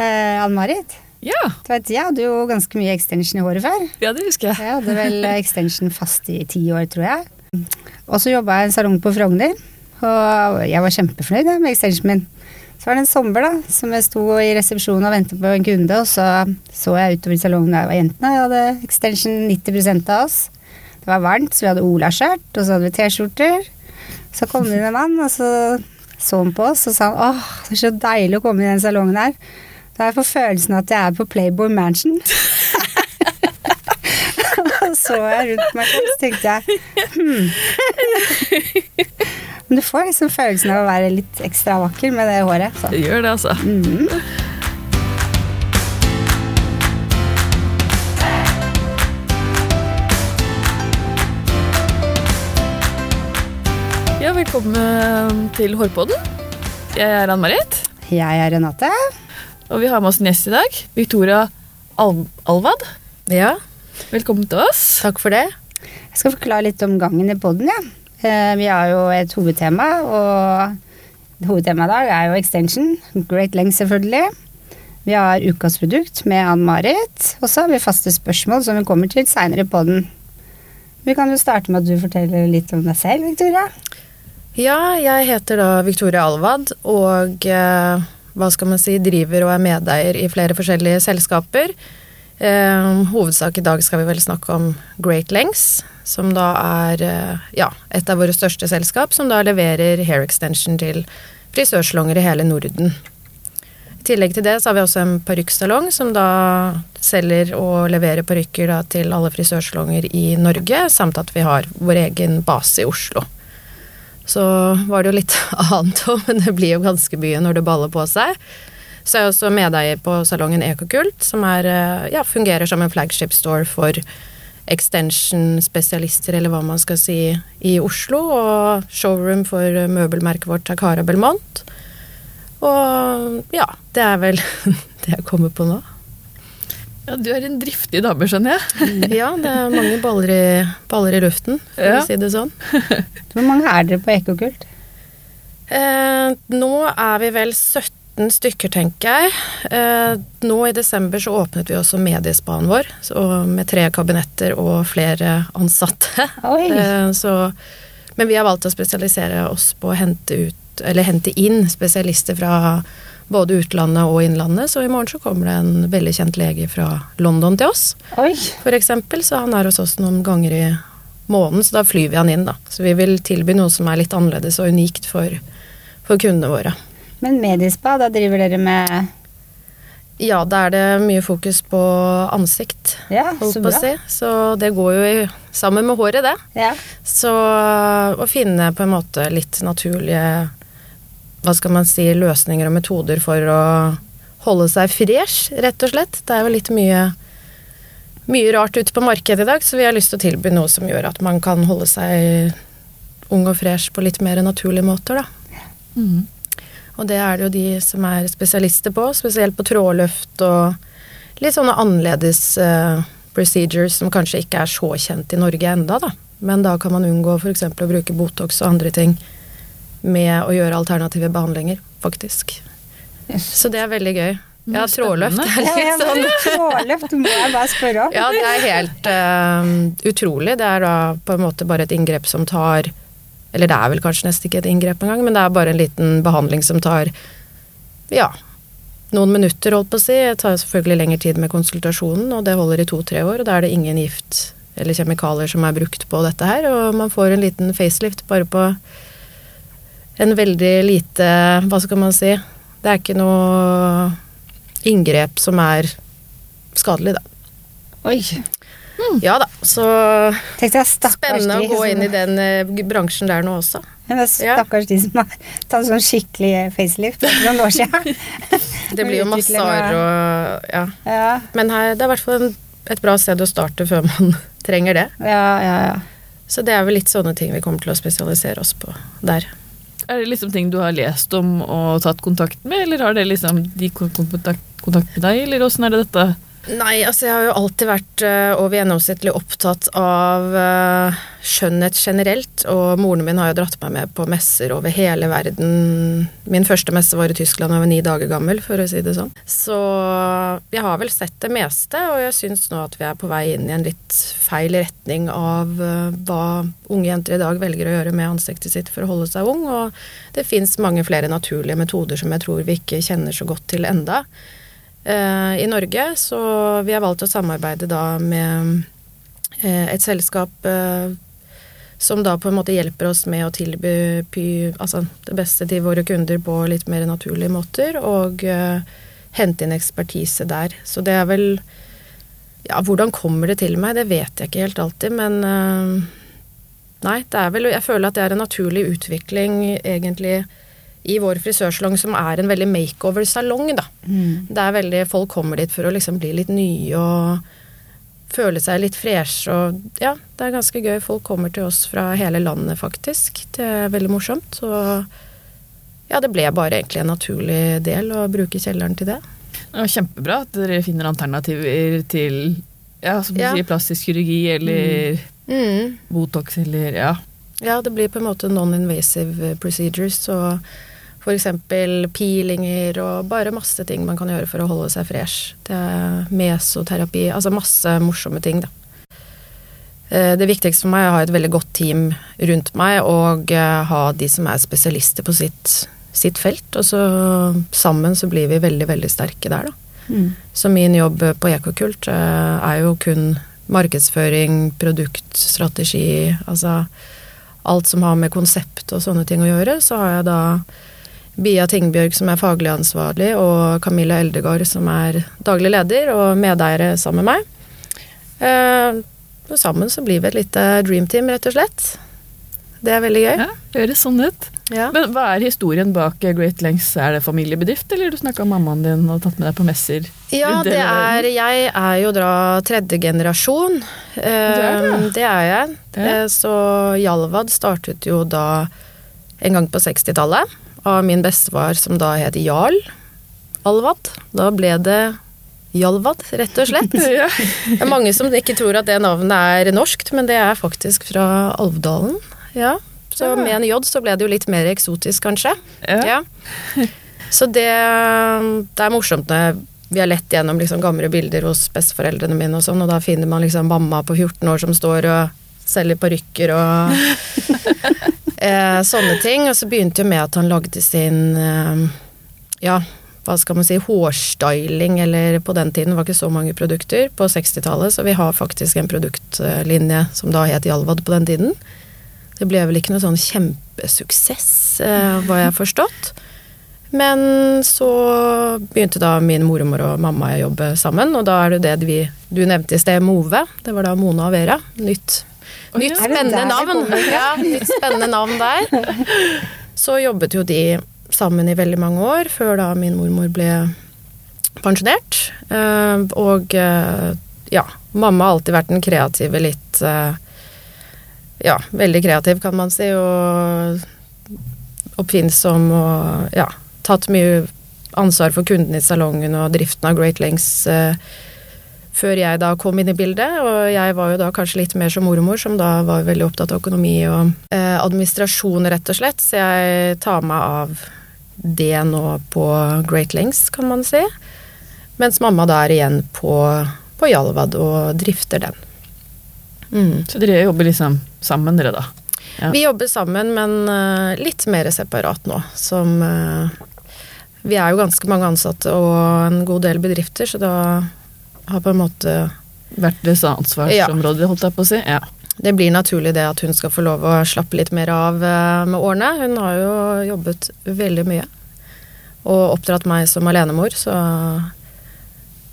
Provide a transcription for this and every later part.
Eh, Ann-Marit, Ja, du vet, jeg hadde jo ganske mye extension i håret før. ja, det husker jeg. Jeg hadde vel extension fast i ti år, tror jeg. Og så jobba jeg i en salong på Frogner, og jeg var kjempefornøyd ja, med extensionen min. Så var det en sommer da, som jeg sto i resepsjonen og ventet på en kunde, og så så jeg utover i salongen der var jentene. Jeg hadde extension 90 av oss. Det var varmt, så vi hadde olaskjørt, og så hadde vi T-skjorter. Så kom det inn en mann, og så så han på oss og sa åh, det er så deilig å komme i den salongen her. Har jeg får følelsen at jeg er på Playboy Mansion. Og så jeg rundt meg, og så tenkte jeg hmm. Men du får liksom følelsen av å være litt ekstra vakker med det håret. Så. Det gjør det, altså. Ja, velkommen til Hårpodden. Jeg er Ann-Marit, Jeg er Renate. Og vi har med oss en gjest i dag. Victoria Al Alvad. Ja, Velkommen til oss. takk for det. Jeg skal forklare litt om gangen i poden, ja. Eh, Vi har jo et hovedtema, og hovedtemaet i dag er jo extension. Great length, selvfølgelig. Vi har ukas produkt med Ann-Marit, og så har vi faste spørsmål som vi kommer til seinere i poden. Vi kan jo starte med at du forteller litt om deg selv, Victoria. Ja, jeg heter da Victoria Alvad, og eh, hva skal man si, driver og er medeier i flere forskjellige selskaper. Eh, hovedsak i dag skal vi vel snakke om Great Lengths, som da er eh, ja, et av våre største selskap, som da leverer hair extension til frisørsalonger i hele Norden. I tillegg til det så har vi også en parykksalong som da selger og leverer parykker til alle frisørsalonger i Norge, samt at vi har vår egen base i Oslo. Så var det jo litt annet òg, men det blir jo ganske mye når det baller på seg. Så er jeg også medeier på salongen Ekokult, som er, eh, ja, fungerer som en flagship store for extension-spesialister, eller hva man skal si, i Oslo. Og showroom for møbelmerket vårt Takara Belmont. Og ja, det er vel det jeg kommer på nå. Ja, du er en driftig dame, skjønner jeg. Ja, det er mange baller i, baller i luften, for Ja. å si det sånn. Hvor mange er dere på Ekokult? Eh, nå er vi vel 17 stykker, tenker jeg. Eh, nå i desember så åpnet vi også mediespaen vår, så med tre kabinetter og flere ansatte. Oi. Eh, så, men vi har valgt å spesialisere oss på å hente ut, eller hente inn spesialister fra både utlandet og innlandet, så i morgen så kommer det en veldig kjent lege fra London til oss, Oi. for eksempel, så han er hos oss noen ganger i måneden, så da flyr vi han inn, da. Så vi vil tilby noe som er litt annerledes og unikt for, for kundene våre. Men mediespa, da driver dere med Ja, da er det mye fokus på ansikt, Ja, holdt så på å bra. si. Så det går jo i, sammen med håret, det. Ja. Så å finne på en måte litt naturlige hva skal man si, løsninger og metoder for å holde seg fresh, rett og slett. Det er jo litt mye, mye rart ute på markedet i dag, så vi har lyst til å tilby noe som gjør at man kan holde seg ung og fresh på litt mer naturlige måter, da. Mm. Og det er det jo de som er spesialister på, spesielt på trådløft og litt sånne annerledes uh, procedures som kanskje ikke er så kjent i Norge enda, da. Men da kan man unngå f.eks. å bruke Botox og andre ting med å gjøre alternative behandlinger, faktisk. Så det er veldig gøy. Ja, trådløft er litt sånn Trådløft må jeg bare spørre om. Ja, det er helt uh, utrolig. Det er da på en måte bare et inngrep som tar Eller det er vel kanskje nesten ikke et inngrep engang, men det er bare en liten behandling som tar ja, noen minutter, holdt på å si. Det tar selvfølgelig lengre tid med konsultasjonen, og det holder i to-tre år. Og da er det ingen gift eller kjemikalier som er brukt på dette her, og man får en liten facelift bare på en veldig lite Hva skal man si? Det er ikke noe inngrep som er skadelig, da. Oi. Ja da, så jeg spennende å gå som- inn i den eh, bransjen der nå også. Men det er stakkars de som har tatt sånn skikkelig facelift for noen år siden. Det blir jo massasjer og ja. Ja, Men her, det er i hvert fall et bra sted å starte før man trenger det. ja, ja. ja. Så det er vel litt sånne ting vi kommer til å spesialisere oss på der. Er det liksom ting du har lest om og tatt kontakt med, eller har det liksom de kontakt, kontakt med deg, eller åssen er det dette? Nei, altså jeg har jo alltid vært uh, over gjennomsnittlig opptatt av uh, skjønnhet generelt, og moren min har jo dratt meg med på messer over hele verden. Min første messe var i Tyskland jeg var ni dager gammel, for å si det sånn. Så jeg har vel sett det meste, og jeg syns nå at vi er på vei inn i en litt feil retning av uh, hva unge jenter i dag velger å gjøre med ansiktet sitt for å holde seg ung, og det fins mange flere naturlige metoder som jeg tror vi ikke kjenner så godt til enda. Eh, i Norge, så vi har valgt å samarbeide da med eh, et selskap eh, som da på en måte hjelper oss med å tilby altså det beste til våre kunder på litt mer naturlige måter, og hente inn ekspertise der. Så det er vel Ja, hvordan kommer det til meg? Det vet jeg ikke helt alltid, men Nei, det er vel Jeg føler at det er en naturlig utvikling, egentlig i vår frisørsalong, som er en veldig makeover-salong, da. Mm. Det er veldig Folk kommer dit for å liksom bli litt nye og føle seg litt freshe og Ja, det er ganske gøy. Folk kommer til oss fra hele landet, faktisk. Det er veldig morsomt. Og ja, det ble bare egentlig en naturlig del å bruke kjelleren til det. Det var kjempebra at dere finner alternativer til ja, som du ja. sier, plastisk kirurgi eller mm. Mm. Botox eller ja. Ja, det blir på en måte non-invasive procedures. og F.eks. peelinger og bare masse ting man kan gjøre for å holde seg fresh. Det er mesoterapi, altså masse morsomme ting, da. Eh, det viktigste for meg er å ha et veldig godt team rundt meg og eh, ha de som er spesialister på sitt, sitt felt. Og så sammen så blir vi veldig, veldig sterke der, da. Mm. Så min jobb på Ekokult eh, er jo kun markedsføring, produktstrategi, altså alt som har med konsept og sånne ting å gjøre. Så har jeg da Bia Tingbjørg som er faglig ansvarlig, og Camilla Eldegard som er daglig leder og medeiere sammen med meg. Eh, sammen så blir vi et lite dreamteam, rett og slett. Det er veldig gøy. Ja, høres sånn ut. Ja. Men hva er historien bak Great Lengths? Er det familiebedrift, eller du snakka om mammaen din og tatt med deg på messer? Ja, det er Jeg er jo da tredje generasjon. Det er, det. det er jeg. Det. Eh, så Jalvad startet jo da en gang på 60-tallet av min bestefar som da het Jarl Alvad. Da ble det Jalvad, rett og slett. Det er mange som ikke tror at det navnet er norskt, men det er faktisk fra Alvdalen. Ja. Så med en J så ble det jo litt mer eksotisk, kanskje. Ja. Så det, det er morsomt når vi har lett gjennom liksom gamle bilder hos besteforeldrene mine, og sånn, og da finner man liksom mamma på 14 år som står og selger parykker og Eh, sånne ting. Og så begynte jo med at han lagde sin eh, ja, hva skal man si, hårstyling, eller på den tiden var det ikke så mange produkter, på 60-tallet, så vi har faktisk en produktlinje som da het Jalvad på den tiden. Det ble vel ikke noe sånn kjempesuksess, eh, hva jeg forstått. Men så begynte da min mormor og mamma å jobbe sammen, og da er det det vi Du nevnte i sted Move. Det var da Mona og Vera. Nytt Nytt spennende navn. Ja, nytt spennende navn der. Så jobbet jo de sammen i veldig mange år, før da min mormor ble pensjonert. Eh, og eh, ja, mamma har alltid vært den kreative litt eh, Ja, veldig kreativ, kan man si, og oppfinnsom og ja, tatt mye ansvar for kundene i salongen og driften av Great Lengths før jeg da kom inn i bildet. Og jeg var jo da kanskje litt mer som mormor, som da var veldig opptatt av økonomi og eh, administrasjon, rett og slett. Så jeg tar meg av det nå på Great Lengths, kan man si. Mens mamma da er igjen på, på Jalvad og drifter den. Mm. Så dere jobber liksom sammen, dere, da? Ja. Vi jobber sammen, men uh, litt mer separat nå. Som uh, Vi er jo ganske mange ansatte og en god del bedrifter, så da har på en måte Vært deres ansvarsområde, ja. holdt jeg på å si? Ja. Det blir naturlig det at hun skal få lov å slappe litt mer av eh, med årene. Hun har jo jobbet veldig mye. Og oppdratt meg som alenemor, så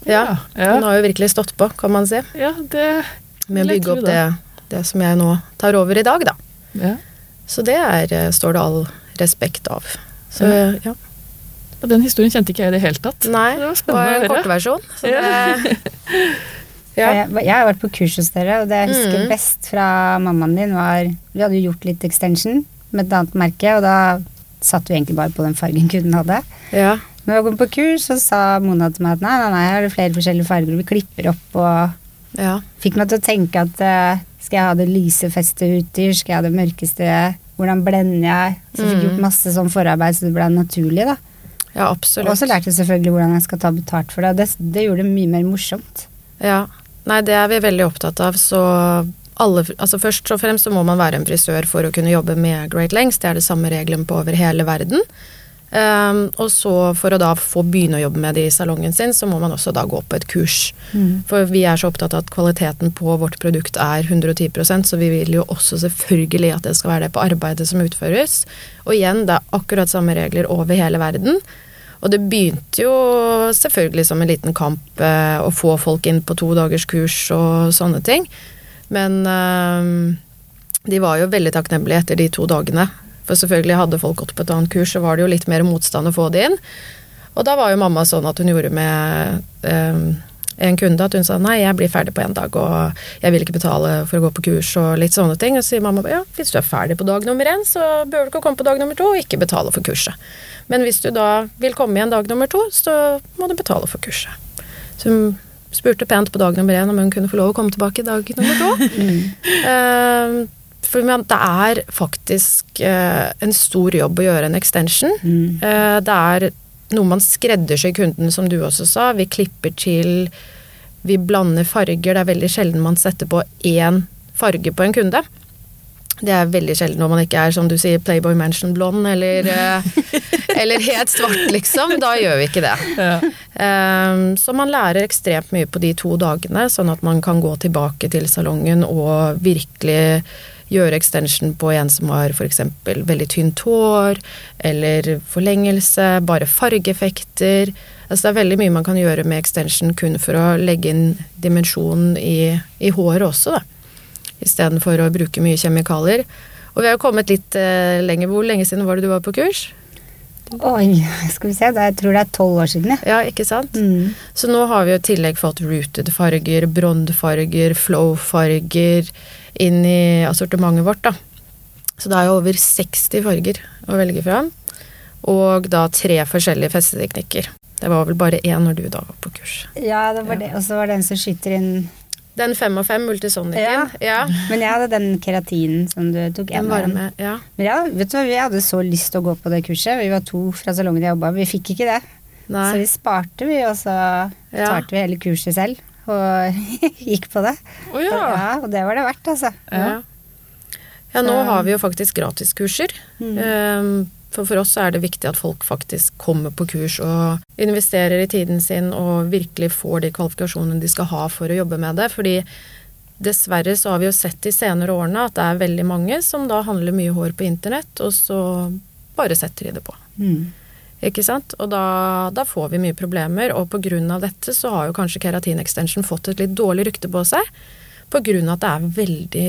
ja, ja, Hun har jo virkelig stått på, kan man si. Ja, det Med å bygge opp det, det, som jeg nå tar over i dag, da. Ja. Så det er, eh, står det all respekt av. Så ja. Og den historien kjente ikke jeg i det hele tatt. Nei, det var en. Kortversjon. Ja. ja. Jeg, jeg, har vært på kurs hos dere, og det jeg husker mm. best fra mammaen din, var Vi hadde jo gjort litt extension med et annet merke, og da satt vi egentlig bare på den fargen kunden hadde. Ja. Når jeg kom på kurs, så sa Mona til meg at nei, nei, nei, har er flere forskjellige farger, vi klipper opp og Ja. Fikk meg til å tenke at uh, skal jeg ha det lyse festet uti, skal jeg ha det mørkeste, hvordan blender jeg? Så jeg fikk Mm. gjort masse sånn forarbeid så det ble naturlig, da. Ja, absolutt. Og så lærte jeg selvfølgelig hvordan jeg skal ta betalt for det, og det, det gjorde det mye mer morsomt. Ja. Nei, det er vi veldig opptatt av, så alle Altså først og fremst så må man være en frisør for å kunne jobbe med Great Lengths. Det er det samme reglene på over hele verden. Um, og så for å da få begynne å jobbe med det i salongen sin, så må man også da gå på et kurs. For vi er så opptatt av at kvaliteten på vårt produkt er 110% så vi vil jo også selvfølgelig at det skal være det på arbeidet som utføres. Og igjen, det er akkurat samme regler over hele verden. Og det begynte jo selvfølgelig som en liten kamp eh, å få folk inn på to dagers kurs og sånne ting. Men eh, de var jo veldig takknemlige etter de to dagene. For selvfølgelig hadde folk gått på et annet kurs, så var det jo litt mer motstand å få de inn. Og da var jo mamma sånn at hun gjorde med eh, en kunde at hun sa nei, jeg blir ferdig på én dag, og jeg vil ikke betale for å gå på kurs og litt sånne ting. Og så sier mamma ja, hvis du er ferdig på dag nummer én, så bør du ikke komme på dag nummer to og ikke betale for kurset. Men hvis du da vil komme igjen dag nummer to, så må du betale for kurset. Så hun spurte pent på dag nummer én om hun kunne få lov å komme tilbake dag nummer to. Eh, for det er faktisk eh, en stor jobb å gjøre en extension. Eh, det er noe man skreddersyr kunden, som du også sa. Vi klipper til, vi blander farger. Det er veldig sjelden man setter på én farge på en kunde. Det er veldig sjelden når man ikke er som du sier Playboy Mansion blond eller, eh, eller helt svart, liksom. Da gjør vi ikke det. Ja. Um, så man lærer ekstremt mye på de to dagene, sånn at man kan gå tilbake til salongen og virkelig gjøre extension på en som har f.eks. veldig tynt hår, eller forlengelse, bare fargeeffekter. Altså det er veldig mye man kan gjøre med extension kun for å legge inn dimensjonen i, i håret også, da. Istedenfor å bruke mye kjemikalier. Og vi har jo kommet litt eh, lenger. Hvor lenge siden var det du var på kurs? Oi, skal vi se, er, jeg tror det er tolv år siden, ja. Ja, ikke sant? Mm. Så nå har vi jo i tillegg fått rooted farger, brondfarger, flow-farger inn i assortimentet vårt, da. Så det er jo over 60 farger å velge fra. Og da tre forskjellige festeteknikker. Det var vel bare én når du da var på kurs. Ja, det var det. Og så var det en som skyter inn Den fem og fem multisonicen. Ja. Men jeg hadde den keratinen som du tok. Den varme, ja. Men ja, vet du hva, vi hadde så lyst til å gå på det kurset. Vi var to fra salongen jeg jobba, vi fikk ikke det. Så vi sparte, vi, og så Ja. vi hele kurset selv. Og gikk på det. Oh, ja. ja. Og det var det verdt, altså. Ja. ja, nå har vi jo faktisk gratiskurser. Um, For for oss er det viktig at folk faktisk kommer på kurs og investerer i tiden sin og virkelig får de kvalifikasjonene de skal ha for å jobbe med det. Fordi dessverre så har vi jo sett de senere årene at det er veldig mange som da handler mye hår på internett, og så bare setter de det på. Mm. Ikke sant? Og da, da får vi mye problemer, og på grunn av dette så har jo kanskje keratin extension fått et litt dårlig rykte på seg. På grunn av at det er veldig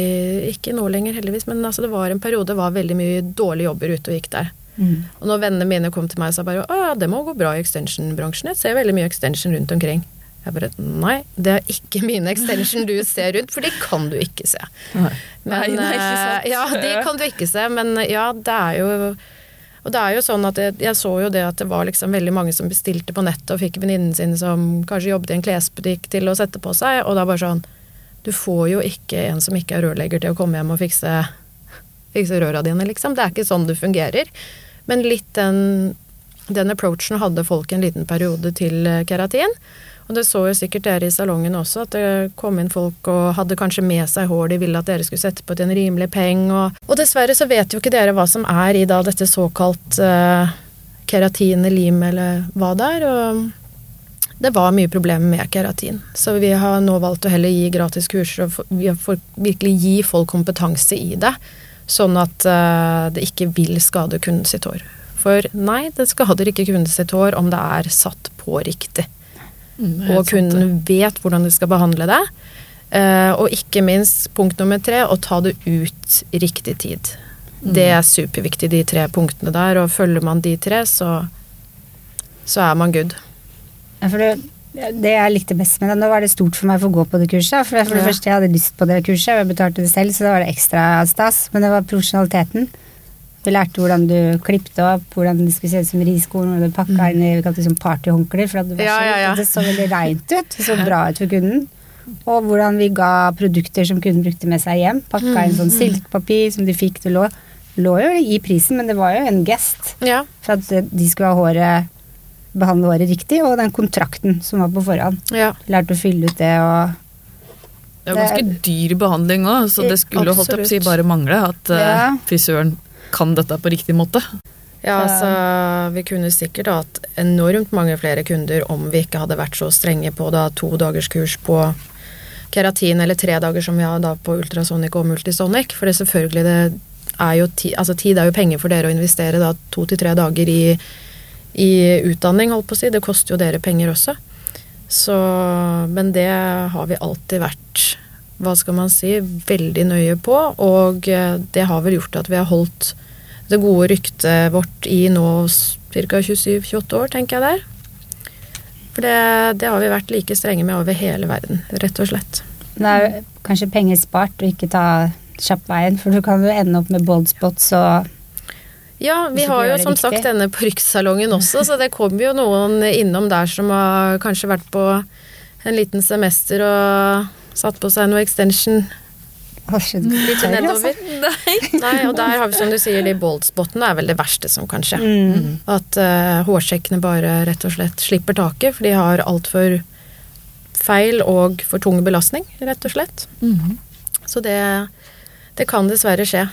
Ikke nå lenger, heldigvis, men altså det var en periode det var veldig mye dårlige jobber ute og gikk der. Mm. Og når vennene mine kom til meg og sa bare å ja, det må gå bra i extension-bransjen, jeg ser veldig mye extension rundt omkring. Jeg bare nei, det er ikke mine extension du ser rundt, for de kan du ikke se. Nei. Men, Nei, er ikke sant. eh, Ja, de kan du ikke se, men ja, det er jo Og det er jo sånn at jeg, jeg så jo det at det var liksom veldig mange som bestilte på nettet og fikk venninnen sin som kanskje jobbet i en klesbutikk til å sette på seg, og er bare sånn Du får jo ikke en som ikke er rørlegger til å komme hjem og fikse, fikse røra dine, liksom. Det er ikke sånn det fungerer. Men litt den, den approachen hadde folk en liten periode til eh, keratin. Og det så jo sikkert dere i salongen også, at det kom inn folk og hadde kanskje med seg hår de ville at dere skulle sette på til en rimelig peng. Og, og dessverre så vet jo ikke dere hva som er i da dette såkalt uh, keratin lim eller hva det er. Og det var mye problemer med keratin. Så vi har nå valgt å heller gi gratis kurser og for- for, virkelig gi folk kompetanse i det. Sånn at eh, det ikke vil skade kunden sitt hår. For nei, det skader ikke kunden sitt hår om det er satt på riktig. Mm, Og kunden sant, vet hvordan de skal behandle det. Eh, og ikke minst punkt nummer tre, å ta det ut riktig tid. Det er superviktig, de tre punktene der. Og følger man de tre, så, så er man good. Ja, for det, det jeg likte best med det, nå var det stort for meg for å gå på det kurset. For, for det Ja. første, jeg hadde lyst på det kurset, og jeg betalte det selv, så da var det ekstra stas. Men det var profesjonaliteten. Vi lærte hvordan du klippte opp, hvordan det skulle se ut som riskolen, og du pakka mm. inn i liksom partyhåndklær, for det, ja, ja, ja. det så veldig reint ut. Det så bra ut for kunden. Og hvordan vi ga produkter som kunden brukte med seg hjem. Pakka inn sånn mm. silkepapir som de fikk. Det lå, lå jo i prisen, men det var jo en gest ja. for at de skulle ha håret behandle håret riktig, og den kontrakten som var på forhånd. Ja. Lærte å fylle ut det og Det er ganske dyr behandling òg, så det skulle holdt opp si bare mangle at uh, ja. frisøren kan dette på riktig måte. Ja, altså vi kunne sikkert hatt enormt mange flere kunder om vi ikke hadde vært så strenge på da to dagers kurs på keratin, eller tre dager som vi har da på ultrasonic og multisonic. For det selvfølgelig, det er jo ti, altså tid er jo penger for dere å investere da to til tre dager i i utdanning, holdt på å si. Det koster jo dere penger også. Så Men det har vi alltid vært, hva skal man si, veldig nøye på. Og eh, det har vel gjort at vi har holdt det gode ryktet vårt i nå ca. 27-28 år, tenker jeg der. For det, det, har vi vært like strenge med over hele verden, rett og slett. Det er kanskje penger spart å ikke ta kjappveien, for du kan jo ende opp med boldspots og ja, vi har jo som riktig. sagt denne parykksalongen også, så det kommer jo noen innom der som har kanskje vært på en liten semester og satt på seg noe extension. Litt nedover. Nei. Nei, og der har vi som du sier, de boldspottene er vel det verste som kan skje. Mm. At uh, hårsekkene bare rett og slett slipper taket, for de har altfor feil og for tung belastning, rett og slett. Mm. Så det, det kan dessverre skje.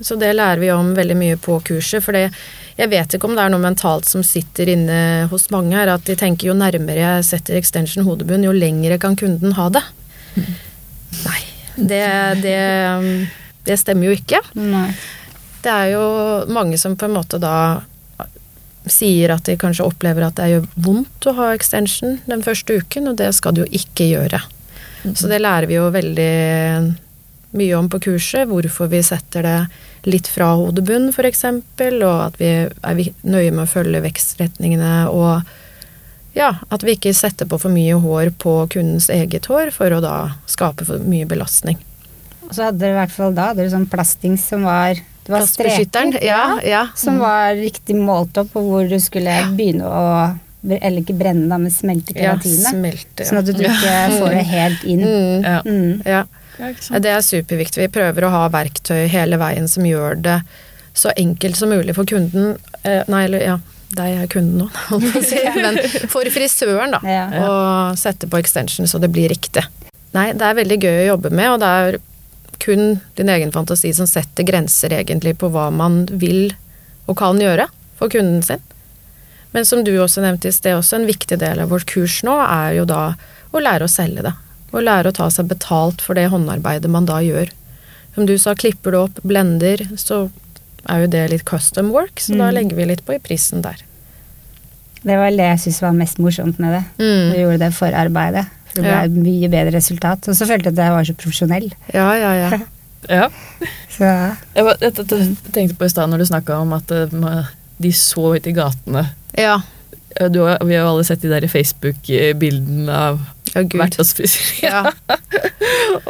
Så det lærer vi om veldig mye på kurset. For jeg vet ikke om det er noe mentalt som sitter inne hos mange her, at de tenker jo nærmere jeg setter extension hodebunn, jo lengre kan kunden ha det. Mm. Nei. Det, det, det, stemmer jo ikke. Nei. Det er jo mange som på en måte da sier at de kanskje opplever at det gjør vondt å ha extension den første uken, og det skal det jo ikke gjøre. Mm. Så det lærer vi jo veldig mye om på kurset. Hvorfor vi setter det litt fra hodebunn, f.eks., og at vi er nøye med å følge vekstretningene og ja, at vi ikke setter på for mye hår på kundens eget hår for å da skape for mye belastning. Og så hadde dere i hvert fall da dere sånn plasting som var det var streker, ja, ja. som var riktig målt opp på hvor du skulle begynne å eller ikke brenne, da, men smelte keratinet. Ja, smelte, ja. Sånn at du ikke får det helt inn. Mm. Ja. Mm. ja. Det er superviktig. Vi prøver å ha verktøy hele veien som gjør det så enkelt som mulig for kunden eh, Nei, eller ja, deg er kunden nå, holdt på å si. Men for frisøren, da. Ja. Å sette på extension så det blir riktig. Nei, det er veldig gøy å jobbe med, og det er kun din egen fantasi som setter grenser egentlig på hva man vil og kan gjøre for kunden sin. Men som du også nevnte i sted, også en viktig del av vårt kurs nå er jo da å lære å selge det. Og lære å ta seg betalt for det håndarbeidet man da gjør. Som du sa, klipper du opp, blender, så er jo det litt custom work, så mm. da legger vi litt på i prisen der. Det var det jeg syntes var mest morsomt med det. Mm. Du gjorde det forarbeidet. For det ble ja. mye bedre resultat. Og så følte jeg at jeg var så profesjonell. Ja, ja, ja. ja. Så. Jeg, var, jeg, jeg, tenkte på i stad når du snakka om at eh, de så ut i gatene. Ja. Du, vi har jo alle sett de der Facebook-bildene av ja, vært hos frisør. Ja.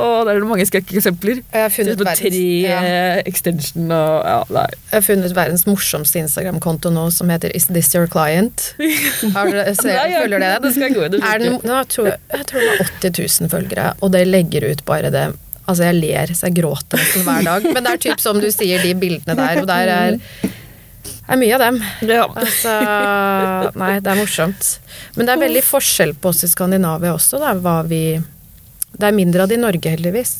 og der er det mange skrekkeksempler. Jeg har funnet verdens, tre ja. extension og ja, nei. Jeg har funnet verdens morsomste Instagram-konto nå som heter Is this your client? Har du, se, nei, følger det? det skal gå, det er den, jeg, tror, jeg tror det er 80 000 følgere, og det legger ut bare det Altså, jeg ler så jeg gråter nesten hver dag. Men det er typ som du sier, de bildene der, og der er er mye av dem. Ja. Altså, nei, det er morsomt. Men det er veldig forskjell på oss i Skandinavia også, da, hva vi Det er mindre av det i Norge, heldigvis.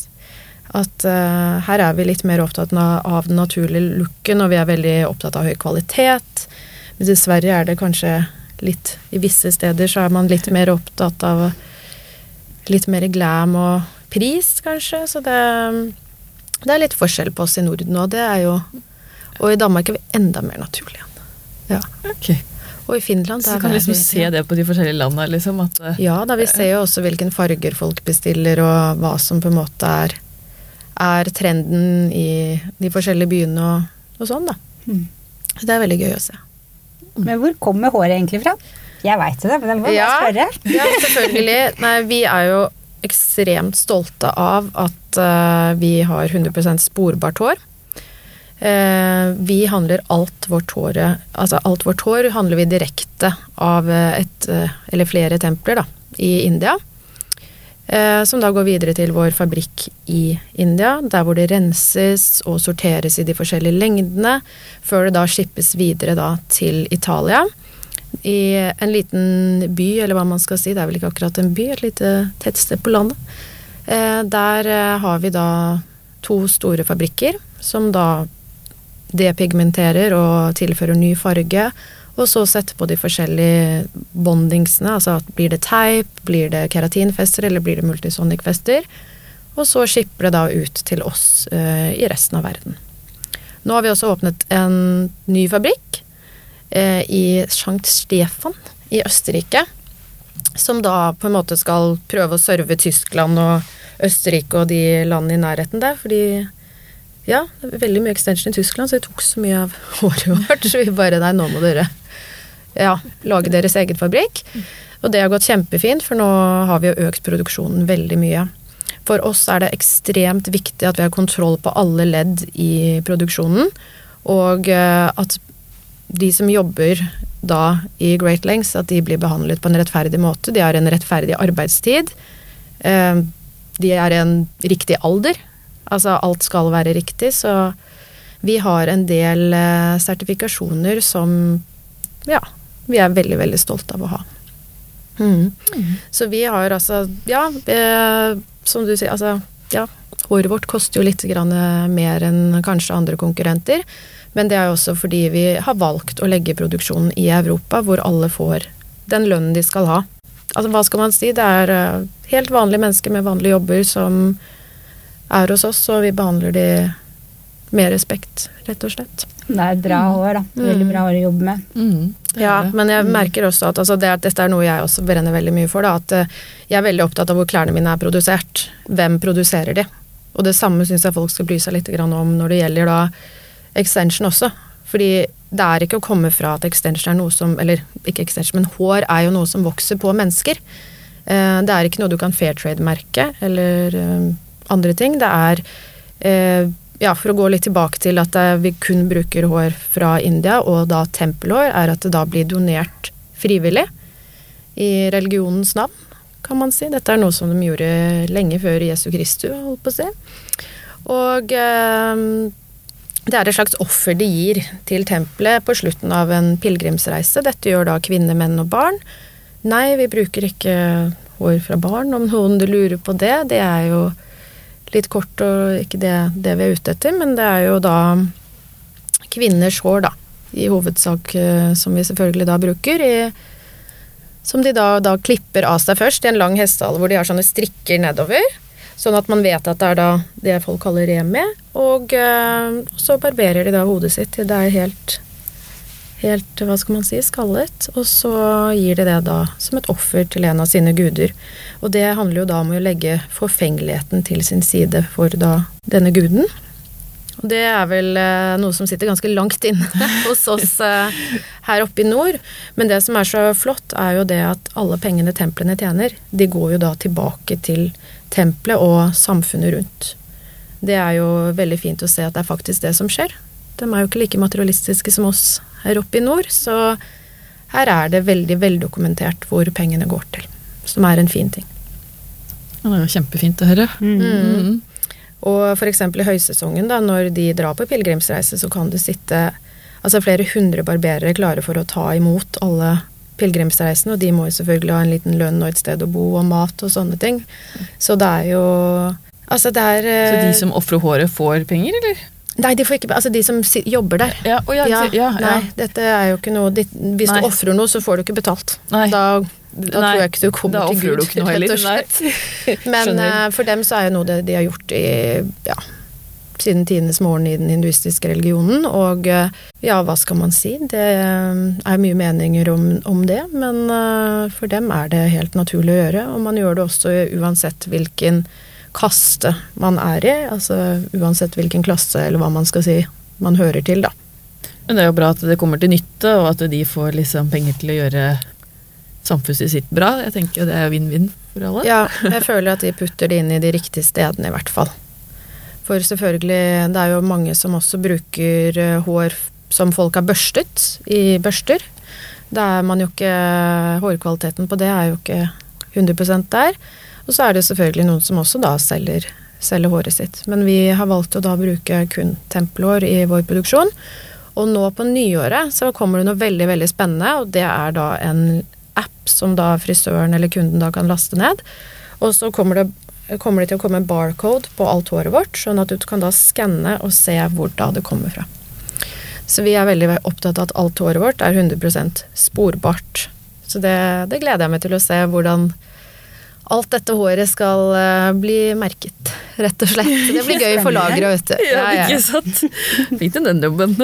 At uh, her er vi litt mer opptatt av den naturlige looken, og vi er veldig opptatt av høy kvalitet. Mens i Sverige er det kanskje litt I visse steder så er man litt mer opptatt av litt mer glam og pris, kanskje. Så det, det er litt forskjell på oss i Norden, og det er jo og i Danmark er vi enda mer naturlige igjen. Ja. Okay. Og i Finland Så du kan liksom vi, se det på de forskjellige landene? Liksom, at, uh, ja, da vi ser jo også hvilken farger folk bestiller, og hva som på en måte er, er trenden i de forskjellige byene og, og sånn, da. Mm. Så det er veldig gøy å se. Men hvor kommer håret egentlig fra? Jeg veit det, men jeg må ja, bare spørre. ja, selvfølgelig. Nei, vi er jo ekstremt stolte av at uh, vi har 100% sporbart hår. Eh, vi handler alt vårt hår Altså alt vårt hår handler vi direkte av et eller flere templer da, i India. Som da går videre til vår fabrikk i India, der hvor det renses og sorteres i de forskjellige lengdene, før det da skippes videre da til Italia i en liten by, eller hva man skal si, det er vel ikke akkurat en by, et lite tettsted på landet. Eh, der eh, har vi da to store fabrikker som da depigmenterer og tilfører ny farge. Og så setter på de forskjellige bondingsene, altså blir det teip, blir det keratinfester eller blir det multisonic-fester. Og så skipper det da ut til oss eh, i resten av verden. Nå har vi også åpnet en ny fabrikk Eh, i Sankt Stefan i Østerrike. Som da på en måte skal prøve å serve Tyskland og Østerrike og de landene i nærheten der. Fordi ja, veldig mye extension i Tyskland, så det tok så mye av håret vårt. Så vi bare nei, nå må dere ja, lage deres egen fabrikk. Og det har gått kjempefint, for nå har vi jo økt produksjonen veldig mye. For oss er det ekstremt viktig at vi har kontroll på alle ledd i produksjonen. Og eh, at de som jobber da i Great Lengths, at de blir behandlet på en rettferdig måte. De har en rettferdig arbeidstid. Eh, de er i en riktig alder. Altså alt skal være riktig, så vi har en del eh, sertifikasjoner som ja, vi er veldig, veldig stolte av å ha. Mm. Mm. Så vi har altså Ja, eh, som du sier, altså ja. Håret vårt koster jo litt mer enn kanskje andre konkurrenter. Men det er jo også fordi vi har valgt å legge produksjonen i Europa, hvor alle får den lønnen de skal ha. Altså, hva skal man si? Det er eh, helt vanlige mennesker med vanlige jobber som er hos oss, og vi behandler de med respekt, rett og slett. Det er bra mm. hår, da. Veldig bra hår å jobbe med. Mm, ja, men jeg mm. merker også at altså, det, dette er noe jeg også brenner veldig mye for. Da, at eh, jeg er veldig opptatt av hvor klærne mine er produsert. Hvem produserer de? Og det samme syns jeg folk skal bry seg litt om når det gjelder da extension også. Fordi det er ikke å komme fra at extension er noe som Eller ikke extension, men hår er jo noe som vokser på mennesker. Eh, det er ikke noe du kan fair trade-merke eller eh, andre ting. Det er eh, ja, for å gå litt tilbake til at vi kun bruker hår fra India, og da tempelhår, er at det da blir donert frivillig. I religionens navn, kan man si. Dette er noe som de gjorde lenge før Jesu Kristu, holdt på å si. Og det er et slags offer de gir til tempelet på slutten av en pilegrimsreise. Dette gjør da kvinner, menn og barn. Nei, vi bruker ikke hår fra barn, om noen lurer på det. Det er jo litt kort og ikke det, det vi er ute etter, men det er jo da kvinners hår, da, i hovedsak, eh, som vi selvfølgelig da bruker, i, som de da, da klipper av seg først i en lang hestehale hvor de har sånne strikker nedover. Sånn at man vet at det er da det folk kaller remi. Og uh, så barberer de da hodet sitt til det er helt helt, hva skal man si, skallet. Og så gir de det da som et offer til en av sine guder. Og det handler jo da om å legge forfengeligheten til sin side for da denne guden. Og det er vel eh, noe som sitter ganske langt inne hos oss eh, her oppe i nord. Men det som er så flott, er jo det at alle pengene templene tjener, de går jo da tilbake til tempelet og samfunnet rundt. Det er jo veldig fint å se at det er faktisk det som skjer. De er jo ikke like materialistiske som oss her oppe i nord, så her er det veldig veldokumentert hvor pengene går til. Som er en fin ting. Ja, det er jo kjempefint å høre. Mm. Mm. Og f.eks. i høysesongen, da, når de drar på pilegrimsreise, så kan det sitte altså flere hundre barberere klare for å ta imot alle pilegrimsreisende, og de må jo selvfølgelig ha en liten lønn og et sted å bo og mat og sånne ting. Så det er jo Altså, det er Så de som ofrer håret, får penger, eller? Nei, de får ikke Altså de som jobber der. Ja, ja, ja, ja, Nei, dette er jo ikke noe de, Hvis nei. du ofrer noe, så får du ikke betalt. Nei. Da, da tror jeg ikke du kommer til Gud, du ikke noe rett og slett. Men uh, for dem så er jo noe det de har gjort i ja, siden tidenes morgen i den hinduistiske religionen. Og eh, ja, hva skal man si? Det eh, er mye meninger om, om det, men for dem er det helt naturlig å gjøre. Og man gjør det også uansett hvilken kaste man er i. Altså uansett hvilken klasse eller hva man skal si man hører til, da. Men det er jo bra at det kommer til nytte, og at de får liksom penger til å gjøre samfunnet sitt bra. Jeg tenker det er vinn-vinn for alle. Ja, jeg føler at de putter det inn i de riktige stedene, i hvert fall. For selvfølgelig, det er jo mange som også bruker eh, hår som folk har børstet i børster. Da er man jo ikke Hårkvaliteten på det er jo ikke 100% der. Og så er det selvfølgelig noen som også da selger, selger håret sitt. Men vi har valgt å da bruke kun tempelhår i vår produksjon. Og nå på nyåret så kommer det noe veldig, veldig spennende, og det er da en app som da frisøren eller kunden da kan laste ned. Og så kommer det, kommer det til å komme en barcode på alt håret vårt, sånn at du kan da skanne og se hvor da det kommer fra. Så vi er veldig opptatt av at alt håret vårt er 100% sporbart. Så det, det gleder jeg meg til å se hvordan alt dette håret skal uh, bli merket, rett og slett. Det blir gøy for lageret, vet du. Ja, ja, ikke sant. Fint den jobben.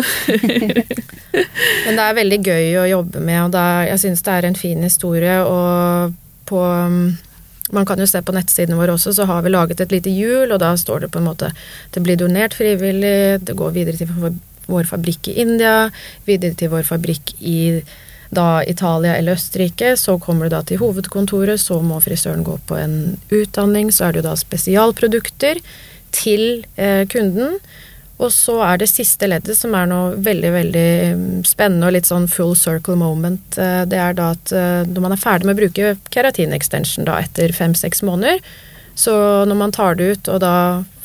Men det er veldig gøy å jobbe med, og er, jeg syns det er en fin historie. Og på um, man kan jo se på nettsidene våre også, så har vi laget et lite hjul, og da står det på en måte Det blir donert frivillig, det går videre til vår fabrikk i India, videre til vår fabrikk i da Italia eller Østerrike. Så kommer du da til hovedkontoret, så må frisøren gå på en utdanning. Så er det jo da spesialprodukter til eh, kunden. Og så er det siste leddet som er noe veldig veldig mm, spennende og litt sånn full circle moment. Eh, det er da at eh, når man er ferdig med å bruke keratin extension da etter fem-seks måneder, så når man tar det ut og da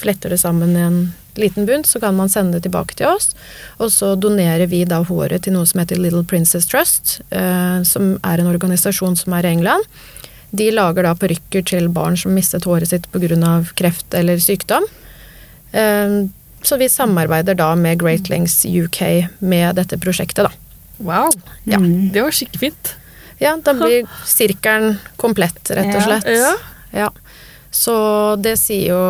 fletter det sammen i en liten bunt, så kan man sende det tilbake til oss. Og så donerer vi da håret til noe som heter Little Princess Trust, eh, som er en organisasjon som er i England. De lager da parykker til barn som mistet håret sitt pga. kreft eller sykdom. Eh, så vi samarbeider da med Great Lengths UK med dette prosjektet, da. Wow. Ja. Mm. Det var skikkelig fint. Ja, da blir sirkelen komplett, rett og slett. Ja. ja. Så det sier jo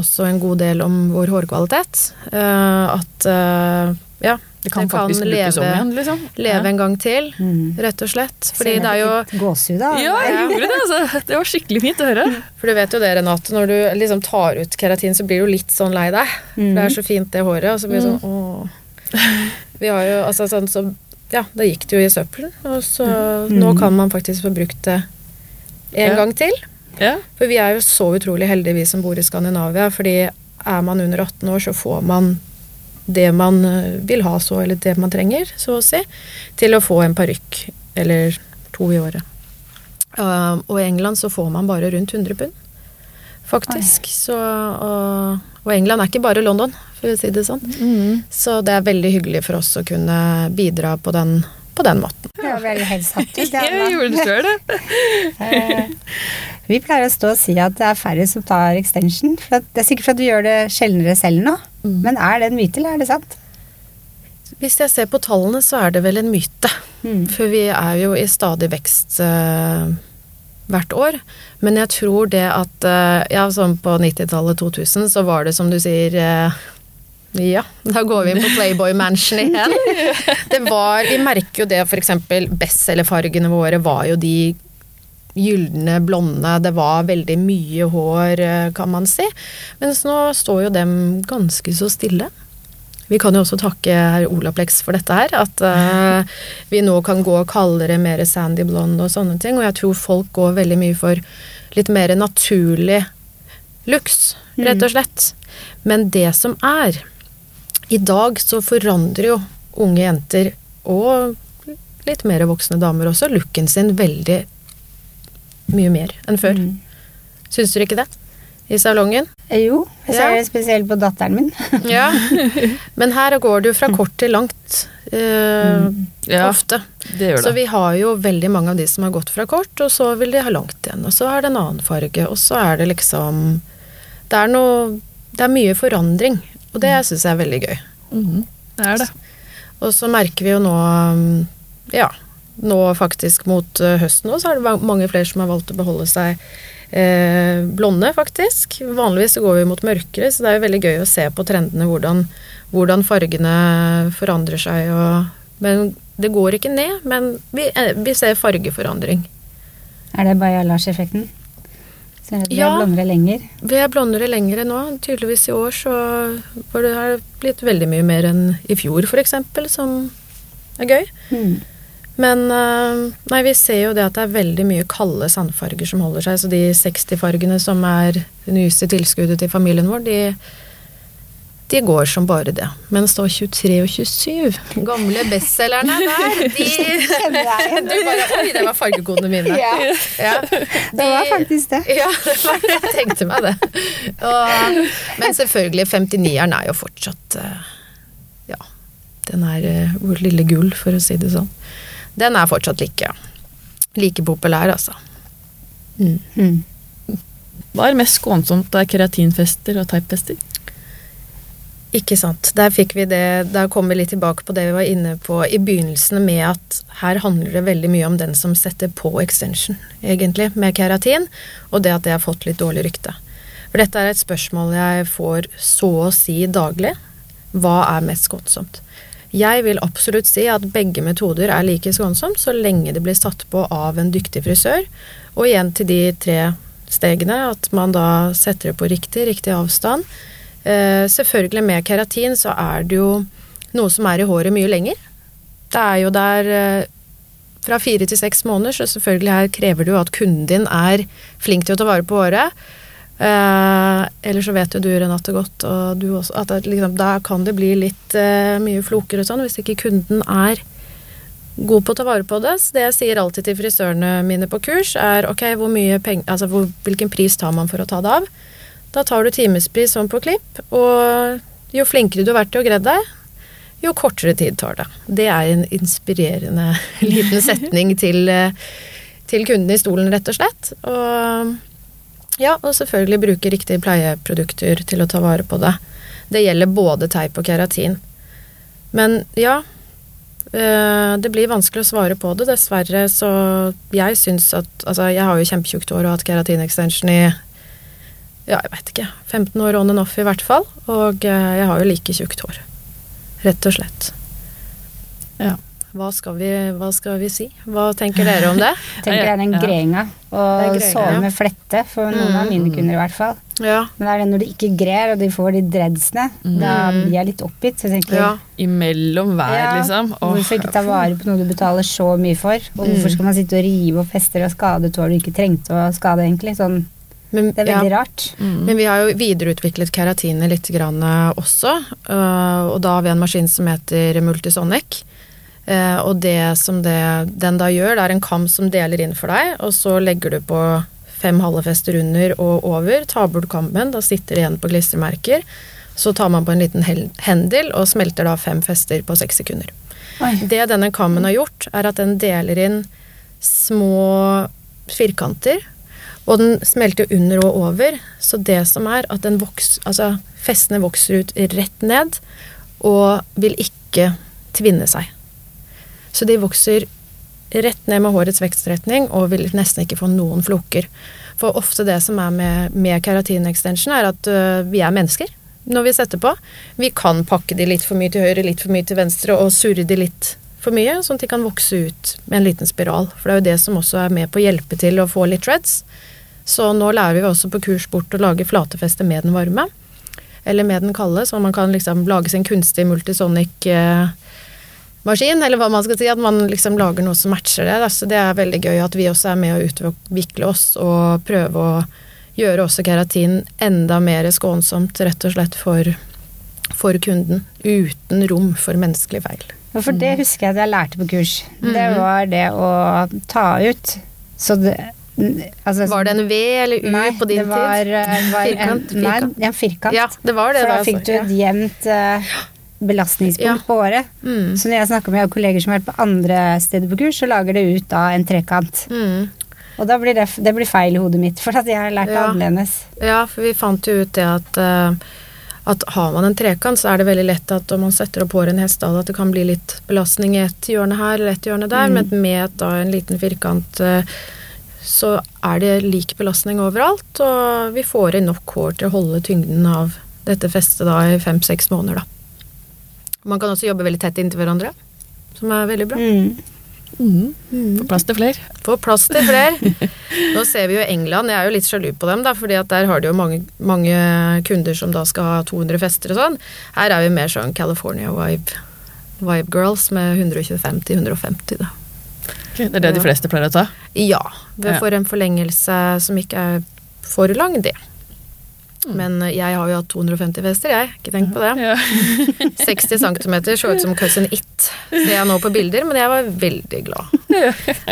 også en god del om vår hårkvalitet. Uh, at uh, ja, det kan, kan leve, igjen, liksom. leve ja. en gang til, mm. rett og slett. Fordi det er jo Gåsehud, da. Ja, jeg gjorde det. Altså. Det var skikkelig fint å høre. For du vet jo det, Renate, når du liksom tar ut keratin, så blir du litt sånn lei deg. Mm. For det er så fint, det håret. Og så blir det sånn mm. åh. Vi har jo altså sånn så Ja, da gikk det jo i søppelen. Og så mm. nå kan man faktisk få brukt det en ja. gang til. Ja. For vi er jo så utrolig heldige, vi som bor i Skandinavia. fordi er man under 18 år, så får man det man eh, vil ha så, eller det man trenger, så å si, til å få en parykk eller to i året. Uh, og i England så får man bare rundt 100 pund, faktisk. Så, og, og, England er ikke bare London, for å si det sånn. Mm. Så det er veldig hyggelig for oss å kunne bidra på den, på den måten. Ja, vel helt satt ut, Jeg gjorde det sjøl, det. Eh, vi pleier å stå og si at det er færre som tar extension. For det er sikkert fordi du gjør det sjeldnere selv nå. Mm. Men er det en myte, eller er det sant? Hvis jeg ser på tallene, så er det vel en myte. Mm. For vi er jo i stadig vekst uh, hvert år. Men jeg tror det at uh, Ja, sånn på 90-tallet, 2000, så var det som du sier uh, ja, da går vi inn på Playboy Mansion igjen. Det var, Vi merker jo det f.eks. bestselgerfargene våre var jo de gylne, blonde. Det var veldig mye hår, eh, kan man si. Mens nå står jo dem ganske så stille. Vi kan jo også takke herr Olaplex for dette her. At uh, vi nå kan gå kaldere, mer sandy blonde og sånne ting. Og jeg tror folk går veldig mye for litt mer naturlig looks, rett og mm. slett. Men det som er I dag så forandrer jo unge jenter, og litt mer voksne damer også, looken sin veldig mye mer enn før. Mm. Syns dere ikke det? I salongen? Eh, jo, jeg ser ja. spesielt på datteren min. ja, Men her går det jo fra kort til langt. eh, mm. ja, ofte. Det gjør det. Så vi har jo veldig mange av de som har gått fra kort, og så vil de ha langt igjen. Og så er det en annen farge, og så er det liksom Det er noe Det er mye forandring, og det syns jeg er veldig gøy. Mm. Det er det. Og så merker vi jo nå Ja, nå faktisk mot eh, høsten òg, så er det mange flere som har valgt å beholde seg eh, blonde, faktisk. Vanligvis så går vi mot mørkere, så det er jo veldig gøy å se på trendene hvordan, hvordan fargene forandrer seg. Og, men det går ikke ned, men vi, eh, vi ser fargeforandring. Er det Bajalasj-effekten? Vi ja, er blondere lenger? Vi er blondere lengre nå. Tydeligvis i år så var det har blitt veldig mye mer enn i fjor, f.eks., som er gøy. Mm. Men eh, nei, vi ser jo det at det er veldig mye kalde sandfarger som holder seg. Så de 60-fargene som er det nyeste tilskuddet til familien vår, de, de går som bare det. Mens da 23 og 27, gamle bestselgerne der, de Du bare Oi, det var fargekodene mine. Ja. Ja. Det var faktisk det. Ja, det var. Jeg tenkte meg det. Og, men selvfølgelig, 59-eren er jo fortsatt eh, Ja, den er eh, vår lille gull, for å si det sånn. Den er fortsatt like, like populær, altså. Mm. Mm. Hva er mest skånsomt av keratinfester og typefester? Ikke sant. Der fikk vi det, der kom vi litt tilbake på det vi var inne på i begynnelsen med at her handler det veldig mye om den som setter på extension, egentlig, med keratin, og det at det har fått litt dårlig rykte. For dette er et spørsmål jeg får så å si daglig. Hva er mest skånsomt? Jeg vil absolutt si at begge metoder er like skånsomt så lenge det blir satt på av en dyktig frisør. Og igjen til de tre stegene, at man da setter det på riktig, riktig avstand. Eh, selvfølgelig med keratin så er det jo noe som er i håret mye lenger. Det er jo der eh, fra fire til seks måneder, så selvfølgelig her krever jo at kunden din er flink til å ta vare på håret. Eh, eller så vet jo du Renate godt, og du også, at det, liksom, da kan det bli litt eh, mye floker og sånn hvis ikke kunden er god på å ta vare på det. Så det jeg sier alltid til frisørene mine på kurs, er ok, hvor mye penger, altså hvor, hvilken pris tar man for å ta det av? Da tar du timespris sånn på klipp, og jo flinkere du har vært til å gredde deg, jo kortere tid tar det. Det er en inspirerende liten setning til, eh, til kunden i stolen, rett og slett. Og ja, og selvfølgelig bruke riktige pleieprodukter til å ta vare på det. Det gjelder både teip og keratin. Men ja, eh, det blir vanskelig å svare på det, dessverre. Så jeg syns at Altså, jeg har jo kjempetjukt hår og hatt keratinextension i ja, jeg veit ikke, 15 år on and off i hvert fall. Og eh, jeg har jo like tjukt hår. Rett og slett. Ja. Hva skal, vi, hva skal vi si? Hva tenker dere om det? tenker er den grenga. Grenga, sove med flette, for noen av Mm. mine kunder i hvert fall. Ja. Men det er det når de ikke grer, og de får de dreadsene, da blir jeg litt oppgitt. Så jeg tenker ja. Imellom hver, Ja, liksom. Åh, Hvorfor ikke ta vare på noe du betaler så mye for? Og hvorfor skal man sitte og rive og fester og skade et hår du ikke trengte å skade, egentlig? Sånn, Men, det er ja. veldig rart. mm. Men vi har jo videreutviklet keratinet litt grann eh, også, øh, og da har vi en maskin som heter Multisonic. Eh, og det som det, den da gjør, det er en kam som deler inn for deg, og så legger du på fem halve fester under og over, tar bort kammen, da sitter det igjen på klistremerker. Så tar man på en liten hendel og smelter da fem fester på seks sekunder. Oi. Det denne kammen har gjort, er at den deler inn små firkanter, og den smelter under og over. Så det som er at den vokser, altså festene vokser ut rett ned, og vil ikke tvinne seg. Så de vokser rett ned med hårets vekstretning og vil nesten ikke få noen floker. For ofte det som er med, med keratinextension, er at øh, vi er mennesker når vi setter på. Vi kan pakke de litt for mye til høyre, litt for mye til venstre, og surre de litt for mye, sånn at de kan vokse ut med en liten spiral. For det er jo det som også er med på å hjelpe til å få litt dreads. Så nå lærer vi også på kurs bort å lage flatefeste med den varme. Eller med den kalde, så man kan liksom lage sin kunstig multisonic eh, maskin, eller hva man skal si, at man liksom lager noe som matcher det. Så det er veldig gøy at vi også er med å utvikle oss og prøve å gjøre også keratin enda mer skånsomt, rett og slett for, for kunden. Uten rom for menneskelig feil. Ja, For det husker jeg at jeg lærte på kurs. Det Mhm. var det å ta ut Så det altså, Var det en V eller U nei, på din det var, tid? eh, var Firkant, En, nei, en firkant. Ja, det var det. For da fikk du altså. et jevnt uh, belastningspunkt Ja. på året. Mm. Så når jeg snakker med kolleger som har vært på andre steder på kurs, så lager det ut da en trekant. Mm. Og da blir det, det blir feil i hodet mitt, for at jeg har lært det Ja. annerledes. Ja, for vi fant jo ut det at, uh, at har man en trekant, så er det veldig lett at om man setter opp håret i en hestehale, at det kan bli litt belastning i et hjørne her eller et hjørne der, Mm. men med da en liten firkant eh, så er det lik belastning overalt, og vi får inn nok hår til å holde tyngden av dette festet da i fem-seks måneder, da. Man kan også jobbe veldig tett inntil hverandre, som er veldig bra. Mm. Mm. Få plass til flere. Få plass til flere. Nå ser vi jo England, jeg er jo litt sjalu på dem, da, fordi at der har de jo mange, mange kunder som da skal ha 200 fester og sånn. Her er vi mer sånn California Vibe, vibe Girls med 125 til 150, da. Det er det de fleste pleier å ta. Ja, vi får en forlengelse som ikke er for lang, det. Mm. Men eh, jeg har jo hatt 250 fester, jeg. Ikke tenk på det. Ja. 60 cm så ut som Cousin It, ser jeg nå på bilder, men jeg var veldig glad.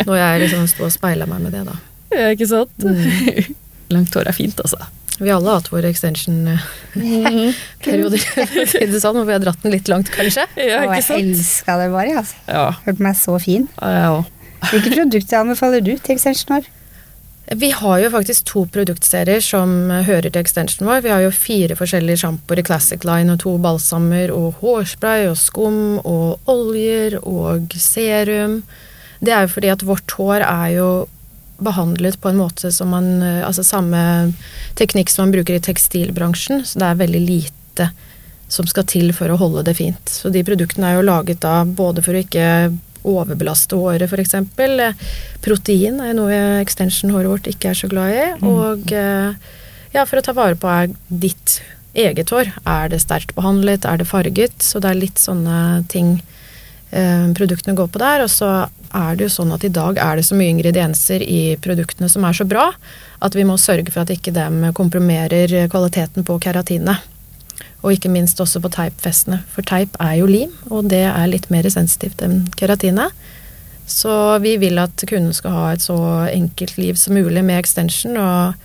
Når jeg liksom sto og speila meg med det, da. Ja, ikke sant? Mm. Langt hår er fint, altså. Vi alle har hatt våre extension-perioder, for å si det sånn, Og vi har dratt den litt langt, kanskje. Ja, ikke sant? Og jeg elska det bare, altså. Ja. Hørte meg så fin. Ja. Hvilke produkter anbefaler du til extension vår? Vi har jo faktisk to produktserier som hører til extension vår. Vi har jo fire forskjellige sjampoer i Classic Line og to balsamer og hårspray og skum og oljer og serum. Det er jo fordi at vårt hår er jo behandlet på en måte som man eh, Altså samme teknikk som man bruker i tekstilbransjen, så det er veldig lite som skal til for å holde det fint. Så de produktene er jo laget da både for å ikke overbelaste håret, f.eks. Protein er noe extension-håret vårt ikke er så glad i. Mm. Og eh, ja, for å ta vare på er ditt eget hår. Er det sterkt behandlet? Er det farget? Så det er litt sånne ting produktene går på der. Og så er det jo sånn at i dag er det så mye ingredienser i produktene som er så bra, at vi må sørge for at ikke dem komprimerer kvaliteten på keratinet. Og ikke minst også på teipfestene, for teip er jo lim, og det er litt mer sensitivt enn keratinet. Så vi vil at kunden skal ha et så enkelt liv som mulig med extension, og,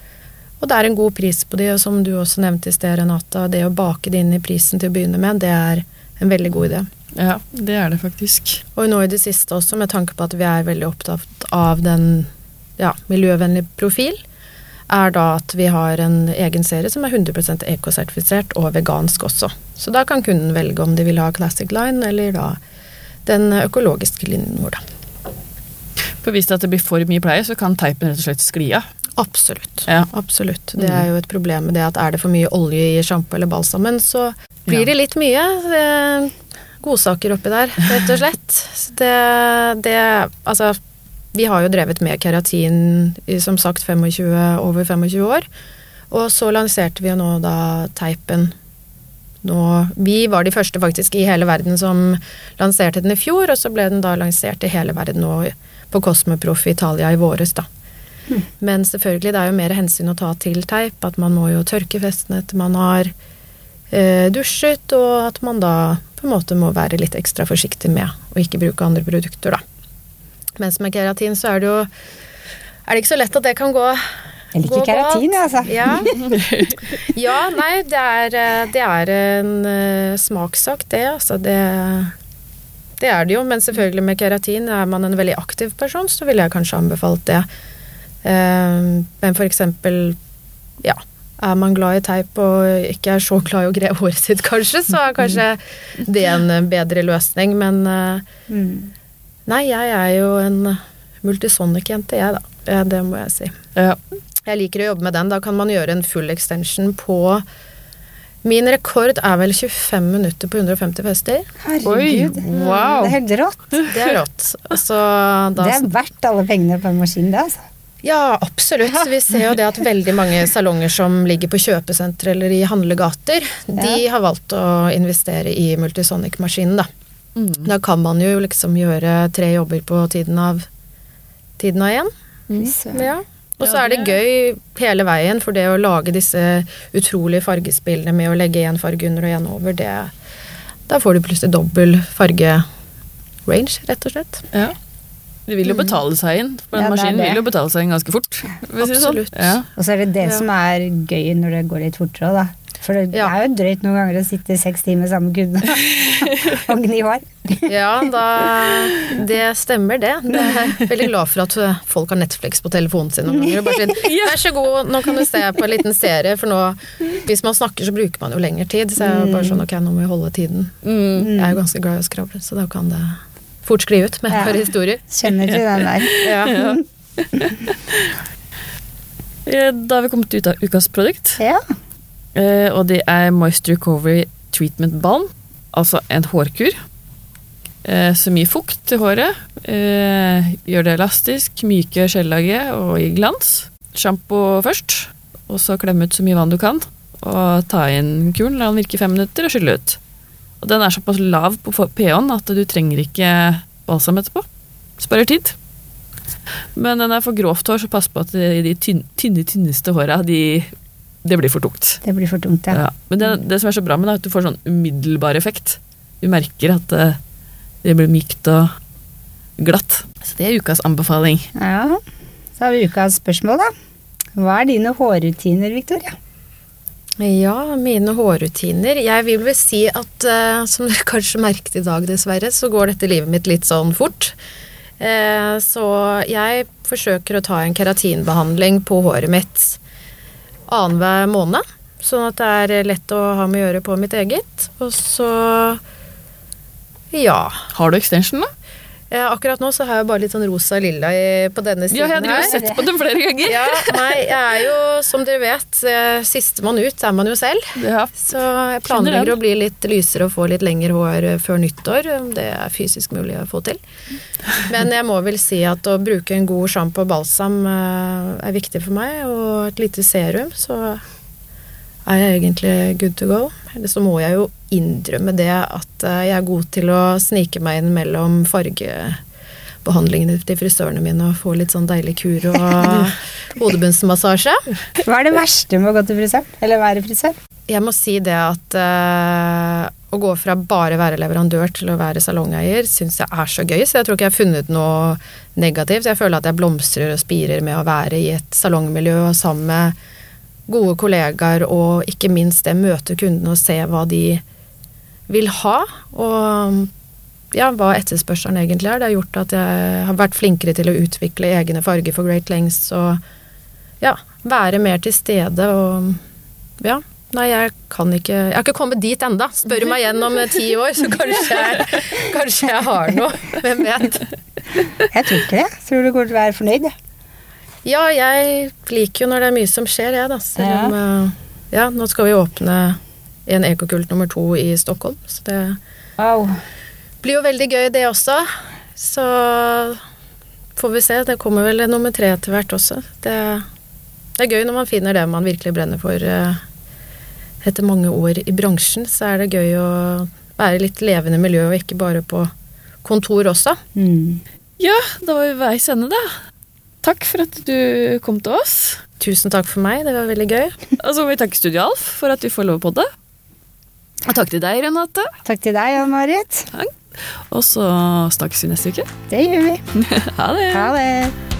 og det er en god pris på de, og som du også nevnte i sted, Renata, det å bake det inn i prisen til å begynne med, det er en veldig god idé. Ja, det er det faktisk. Og nå i det siste også, med tanke på at vi er veldig opptatt av den ja, miljøvennlige profil, er da at vi har en egen serie som er 100 ekosertifisert og vegansk også. Så da kan kunden velge om de vil ha Classic Line eller da den økologiske linjen vår, da. For hvis det blir for mye pleie, så kan teipen rett og slett skli av? Absolutt. Ja. Absolutt. Det er jo et problem med det at er det for mye olje i sjampo eller balsamen, så blir det litt mye godsaker oppi der, rett og slett. Det, det Altså, vi har jo drevet med keratin i som sagt 25, over 25 år. Og så lanserte vi jo nå da teipen nå Vi var de første faktisk i hele verden som lanserte den i fjor, og så ble den da lansert i hele verden nå på Cosmoprof i Italia i våres, da. Mm. Men selvfølgelig, det er jo mer hensyn å ta til teip. At man må jo tørke festene etter man har eh, dusjet, og at man da på en måte må være litt ekstra forsiktig med å ikke bruke andre produkter, da. Mens med keratin så er det jo Er det ikke så lett at det kan gå jeg liker keratin, altså. Ja. ja, nei, det er, det er en uh, smakssak, det. Altså, det, det er det jo. Men selvfølgelig med keratin, er man en veldig aktiv person, så ville jeg kanskje anbefalt det. Uh, men for eksempel, ja. Er man glad i teip og ikke er så glad i å gre håret sitt, kanskje, så er kanskje det en bedre løsning. Men uh, mm. Nei, jeg er jo en multisonic-jente, jeg, da. Det må jeg si. Ja. Jeg liker å jobbe med den. Da kan man gjøre en full extension på Min rekord er vel 25 minutter på 150 fester. Herregud. Oi, wow. Det er helt rått. Det er rått. Altså, da, det er verdt alle pengene på en maskin, det, altså. Ja, absolutt. Vi ser jo det at veldig mange salonger som ligger på kjøpesentre eller i handlegater, ja. de har valgt å investere i multisonic-maskinen, da. Mm. Da kan man jo liksom gjøre tre jobber på tiden av tiden av én. Mm. Ja. Og så er det gøy hele veien, for det å lage disse utrolige fargespillene med å legge én farge under og én over, det Da får du plutselig dobbel farge-range, rett og slett. Ja. Det vil jo mm. betale seg inn, for den ja, maskinen vil jo betale seg inn ganske fort. Sånn. Absolutt. Ja. Og så er det det som er gøy når det går litt fortere, da. For det ja. er jo drøyt noen ganger å sitte seks timer sammen med kunden og gni hår. ja, da, det stemmer det. Jeg er veldig glad for at folk har Netflix på telefonen sin noen ganger. Bare sier, Vær så god, nå kan du se på en liten serie, for nå Hvis man snakker, så bruker man jo lengre tid. Så jeg er bare sånn ok, nå må vi holde tiden. Mm. Jeg er jo ganske glad i å skravle, så da kan det fort skli ut med ja. for historier. Kjenner til den der. ja. Da har vi kommet ut av ukas produkt. Ja. Uh, og det er Moisture Recovery Treatment Balm, altså en hårkur. Uh, som gir fukt til håret. Gjør det elastisk, myke skjellaget og gir glans. Sjampo først, og så klemme ut så mye vann du kan. Og ta inn kuren, la den virke i fem minutter, og skylle ut. Og den er såpass lav på pH-en at du trenger ikke balsam etterpå. Sparer tid. Men den er for grovt hår, så pass på at de tynne, tynneste håra de Det blir for tungt. Det blir for tungt, ja. Ja. Men det, det som er så bra med det, er at du får sånn umiddelbar effekt. Du merker at det, det blir mykt og glatt. Så det er ukas anbefaling. ja. Så har vi ukas spørsmål, da. Hva er dine hårrutiner, Victoria? Ja, mine hårrutiner. Jeg vil vel si at, eh, som dere kanskje merket i dag, dessverre, så går dette livet mitt litt sånn fort. Eh, så jeg forsøker å ta en keratinbehandling på håret mitt annenhver måned. Sånn at det er lett å ha med å gjøre på mitt eget. Og så ja. Har du extension, da? Eh, akkurat nå så har jeg bare litt sånn rosa lilla på denne siden Ja, jeg har her. sett på den flere ganger. Ja, nei, jeg er jo, som dere vet, eh, sistemann ut er man jo selv. Ja. Så jeg planlegger å bli litt lysere og få litt lengre hår eh, før nyttår. om Det er fysisk mulig å få til. Men jeg må vel si at å bruke en god sjampo og balsam er viktig for meg, og et lite serum, så er jeg egentlig good to go. Eller så må jeg jo innrømme det at eh, jeg er god til å snike meg inn mellom fargebehandlingene til frisørene mine og få litt sånn deilig kur og hodebunnsmassasje. Hva er det verste med å gå til frisøren? Eller være frisør? Jeg må si det at uh, å gå fra bare være leverandør til å være salongeier syns jeg er så gøy, så jeg tror ikke jeg har funnet noe negativt. Jeg føler at jeg blomstrer og spirer med å være i et salongmiljø og sammen med gode kollegaer, og ikke minst det møte kundene og se hva de vil ha. Og ja, hva etterspørselen egentlig er. Det har gjort at jeg har vært flinkere til å utvikle egne farger for Great Lengths og ja, være mer til stede og ja. Nei, jeg kan ikke Jeg har ikke kommet dit enda. Spør meg igjen om ti år, så kanskje jeg, kanskje jeg har noe. Hvem vet. Jeg tror ikke det. Tror du kommer til å være fornøyd. jeg. Ja, jeg liker jo når det er mye som skjer, jeg, da. Selv Ja. om eh, Ja, nå skal vi åpne en Ekokult nummer to i Stockholm, så det Wow. blir jo veldig gøy, det også. Så får vi se. Det kommer vel nummer tre etter hvert også. Det, det er gøy når man finner det man virkelig brenner for. eh, Etter mange år i bransjen så er det gøy å være litt levende miljø, og ikke bare på kontor også. Mm. Ja, da var vi ved veis ende, da. Takk for at du kom til oss. Tusen takk for meg, det var veldig gøy. Og så må vi takke Studio Alf for at vi får lov å podde. Og takk til deg, Renate. Takk til deg, Ann Marit. Og så snakkes vi neste uke. Det gjør vi. Ha det. Ha det.